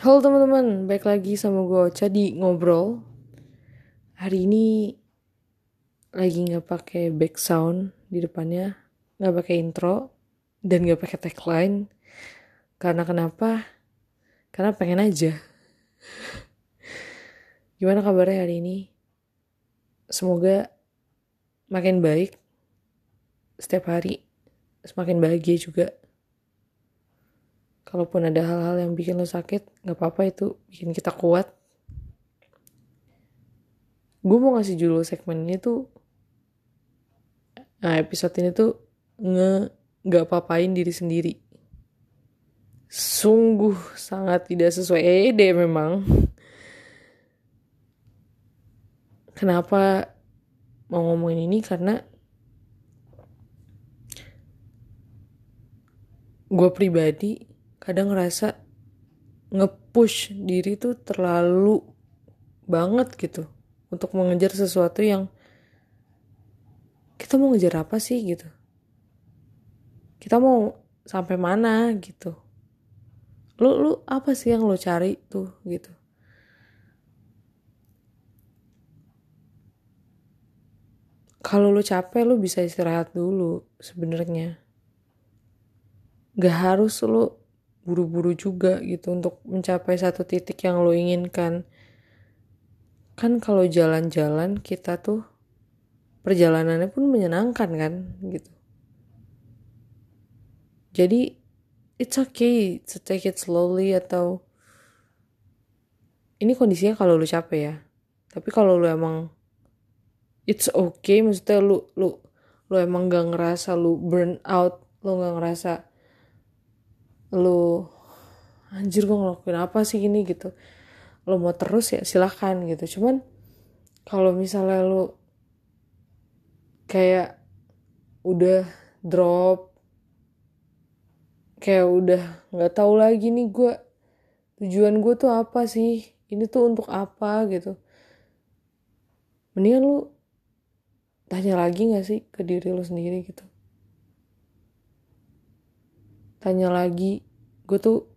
Halo teman-teman, baik lagi sama gue Ocha di ngobrol. Hari ini lagi nggak pakai back sound di depannya, nggak pakai intro dan nggak pakai tagline. Karena kenapa? Karena pengen aja. Gimana kabarnya hari ini? Semoga makin baik setiap hari, semakin bahagia juga kalaupun ada hal-hal yang bikin lo sakit nggak apa-apa itu bikin kita kuat. Gue mau ngasih judul segmen ini tuh nah episode ini tuh nge nggak apa-apain diri sendiri. Sungguh sangat tidak sesuai ED memang. Kenapa mau ngomongin ini? Karena gue pribadi kadang ngerasa nge-push diri tuh terlalu banget gitu untuk mengejar sesuatu yang kita mau ngejar apa sih gitu. Kita mau sampai mana gitu. Lu lu apa sih yang lo cari tuh gitu? Kalau lu capek lu bisa istirahat dulu sebenarnya. Gak harus lu buru-buru juga gitu untuk mencapai satu titik yang lo inginkan. Kan kalau jalan-jalan kita tuh perjalanannya pun menyenangkan kan gitu. Jadi it's okay to take it slowly atau ini kondisinya kalau lu capek ya. Tapi kalau lu emang it's okay maksudnya lu lu lu emang gak ngerasa lu burn out lu gak ngerasa lu anjir gue ngelakuin apa sih gini? Gitu. Lo mau terus ya silahkan gitu. Cuman kalau misalnya lu kayak udah drop kayak udah nggak tahu lagi nih gue tujuan gue tuh apa sih? Ini tuh untuk apa? Gitu. Mendingan lu tanya lagi gak sih ke diri lu sendiri gitu tanya lagi gue tuh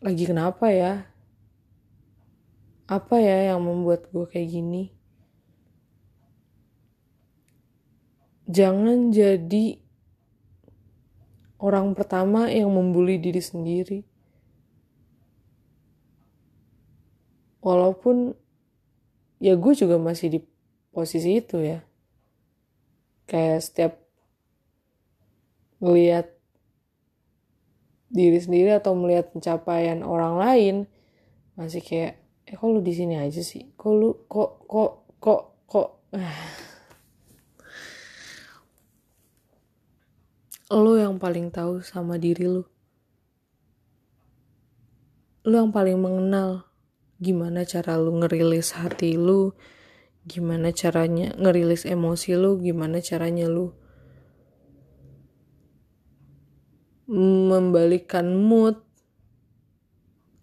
lagi kenapa ya? Apa ya yang membuat gue kayak gini? Jangan jadi orang pertama yang membuli diri sendiri. Walaupun ya gue juga masih di posisi itu ya. Kayak setiap ngeliat diri sendiri atau melihat pencapaian orang lain masih kayak eh kok lu di sini aja sih? Kok lu kok kok kok kok? Lu yang paling tahu sama diri lu. Lu yang paling mengenal gimana cara lu ngerilis hati lu gimana caranya ngerilis emosi lu gimana caranya lu membalikkan mood.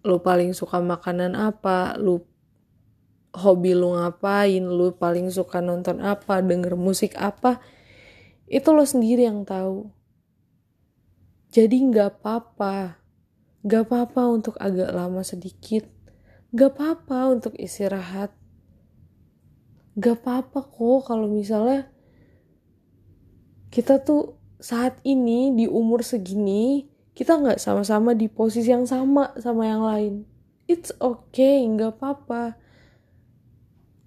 Lu paling suka makanan apa? Lu hobi lu ngapain? Lu paling suka nonton apa? Denger musik apa? Itu lo sendiri yang tahu. Jadi nggak apa-apa. Nggak apa-apa untuk agak lama sedikit. Nggak apa-apa untuk istirahat. Nggak apa-apa kok kalau misalnya kita tuh saat ini di umur segini kita nggak sama-sama di posisi yang sama sama yang lain. It's okay nggak apa-apa.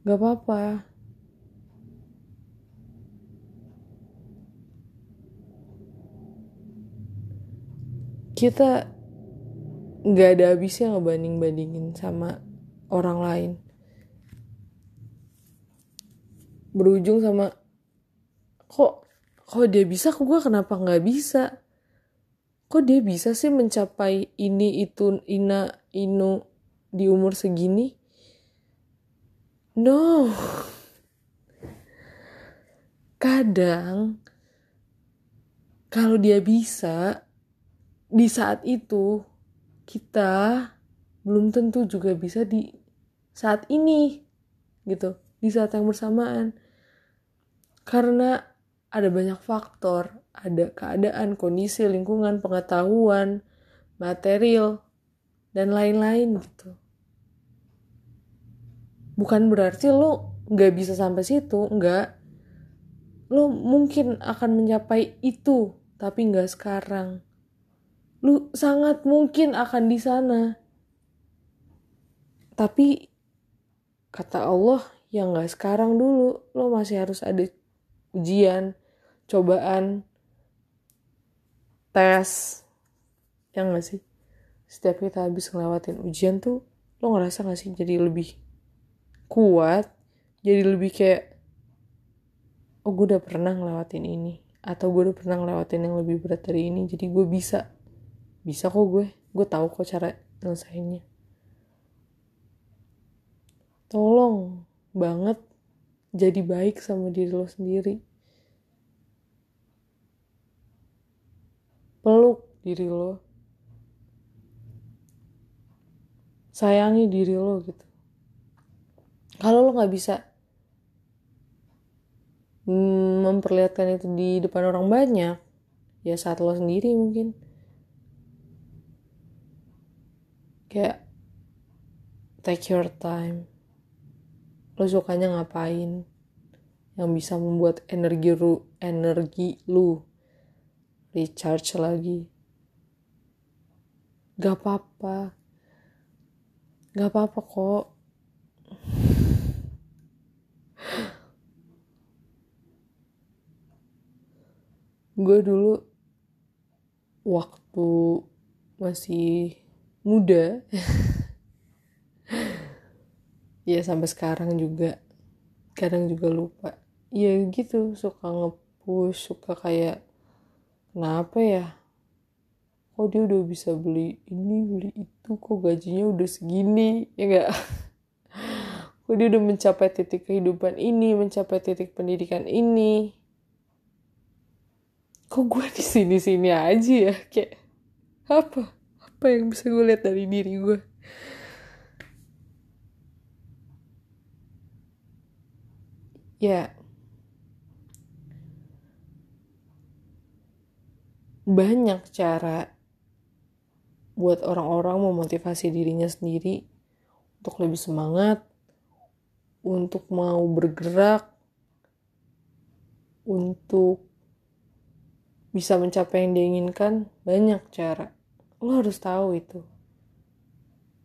Nggak apa-apa. Kita nggak ada habisnya ngebanding-bandingin sama orang lain. Berujung sama kok kok dia bisa? Kok gue kenapa nggak bisa? Kok dia bisa sih mencapai ini itu ina inu di umur segini? No. Kadang kalau dia bisa di saat itu kita belum tentu juga bisa di saat ini gitu. Di saat yang bersamaan. Karena ada banyak faktor. Ada keadaan kondisi lingkungan pengetahuan material dan lain-lain gitu. Bukan berarti lo nggak bisa sampai situ nggak. Lo mungkin akan mencapai itu tapi nggak sekarang. Lu sangat mungkin akan di sana. Tapi kata Allah yang nggak sekarang dulu. Lo masih harus ada ujian cobaan tes yang gak sih? Setiap kita habis ngelewatin ujian tuh lo ngerasa gak sih jadi lebih kuat jadi lebih kayak oh gue udah pernah ngelewatin ini atau gue udah pernah ngelewatin yang lebih berat dari ini jadi gue bisa. Bisa kok gue gue tahu kok cara nyelesainnya. Tolong banget jadi baik sama diri lo sendiri peluk diri lo. Sayangi diri lo gitu. Kalau lo nggak bisa memperlihatkan itu di depan orang banyak ya saat lo sendiri mungkin. Kayak take your time. Lo sukanya ngapain? Yang bisa membuat energi lu energi lu recharge lagi. Gak apa-apa. Gak apa-apa kok. Gue dulu waktu masih muda, ya sampai sekarang juga, kadang juga lupa. Ya gitu, suka ngepush, suka kayak, kenapa ya? kok dia udah bisa beli ini beli itu? Kok gajinya udah segini ya gak kok dia udah mencapai titik kehidupan ini mencapai titik pendidikan ini? Kok gue di sini sini aja ya? Kayak apa? Apa yang bisa gue lihat dari diri gue ya banyak cara buat orang-orang memotivasi dirinya sendiri untuk lebih semangat, untuk mau bergerak, untuk bisa mencapai yang diinginkan, banyak cara. Lo harus tahu itu.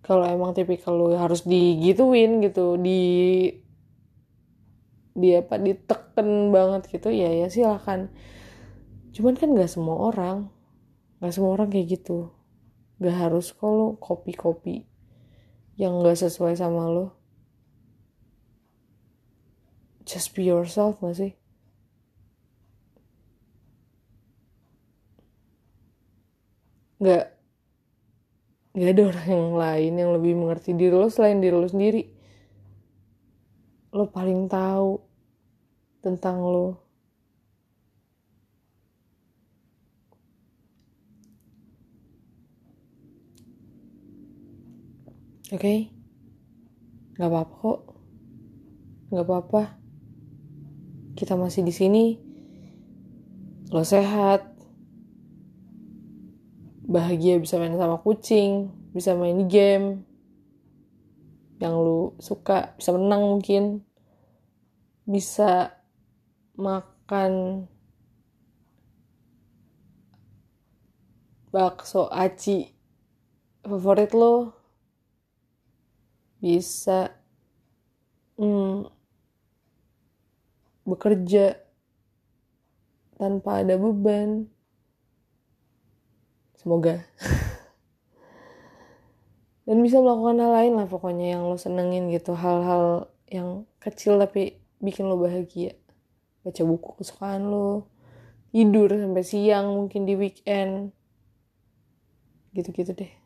Kalau emang tipikal lo harus digituin gitu, di di apa diteken banget gitu ya ya silahkan cuman kan gak semua orang gak semua orang kayak gitu Gak harus kok lo kopi-kopi yang gak sesuai sama lo. Just be yourself gak sih? Gak, gak ada orang yang lain yang lebih mengerti diri lo selain diri lo sendiri. Lo paling tahu tentang lo. Oke, okay? nggak apa-apa kok, nggak apa-apa. Kita masih di sini. Lo sehat, bahagia bisa main sama kucing, bisa main game yang lu suka, bisa menang mungkin, bisa makan bakso aci favorit lo bisa hmm, bekerja tanpa ada beban. Semoga. Dan bisa melakukan hal lain lah pokoknya yang lo senengin gitu. Hal-hal yang kecil tapi bikin lo bahagia. Baca buku kesukaan lo. Tidur sampai siang mungkin di weekend. Gitu-gitu deh.